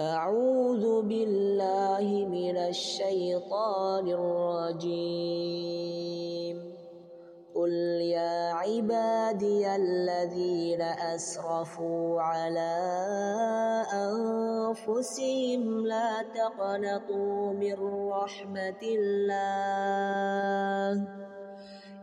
أعوذ بالله من الشيطان الرجيم. قل يا عبادي الذين أسرفوا على أنفسهم لا تقنطوا من رحمة الله.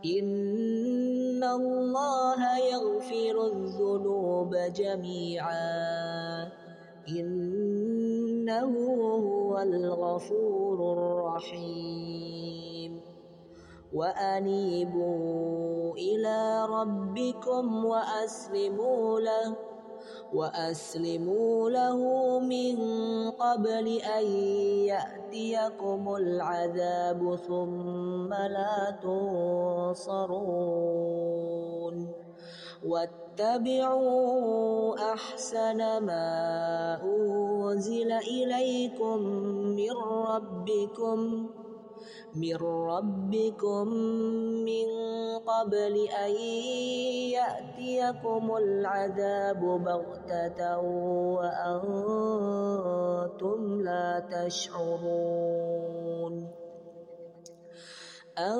إن الله يغفر الذنوب جميعاً. إنه هو الغفور الرحيم. وأنيبوا إلى ربكم وأسلموا له وأسلموا له من قبل أن يأتيكم العذاب ثم لا تنصرون. واتبعوا أحسن ما أنزل إليكم من ربكم من ربكم من قبل أن يأتيكم العذاب بغتة وأنتم لا تشعرون. أن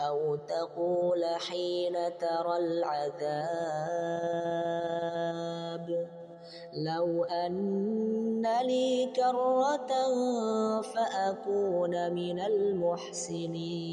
أو تقول حين ترى العذاب. لو أن لي كرة فأكون من المحسنين.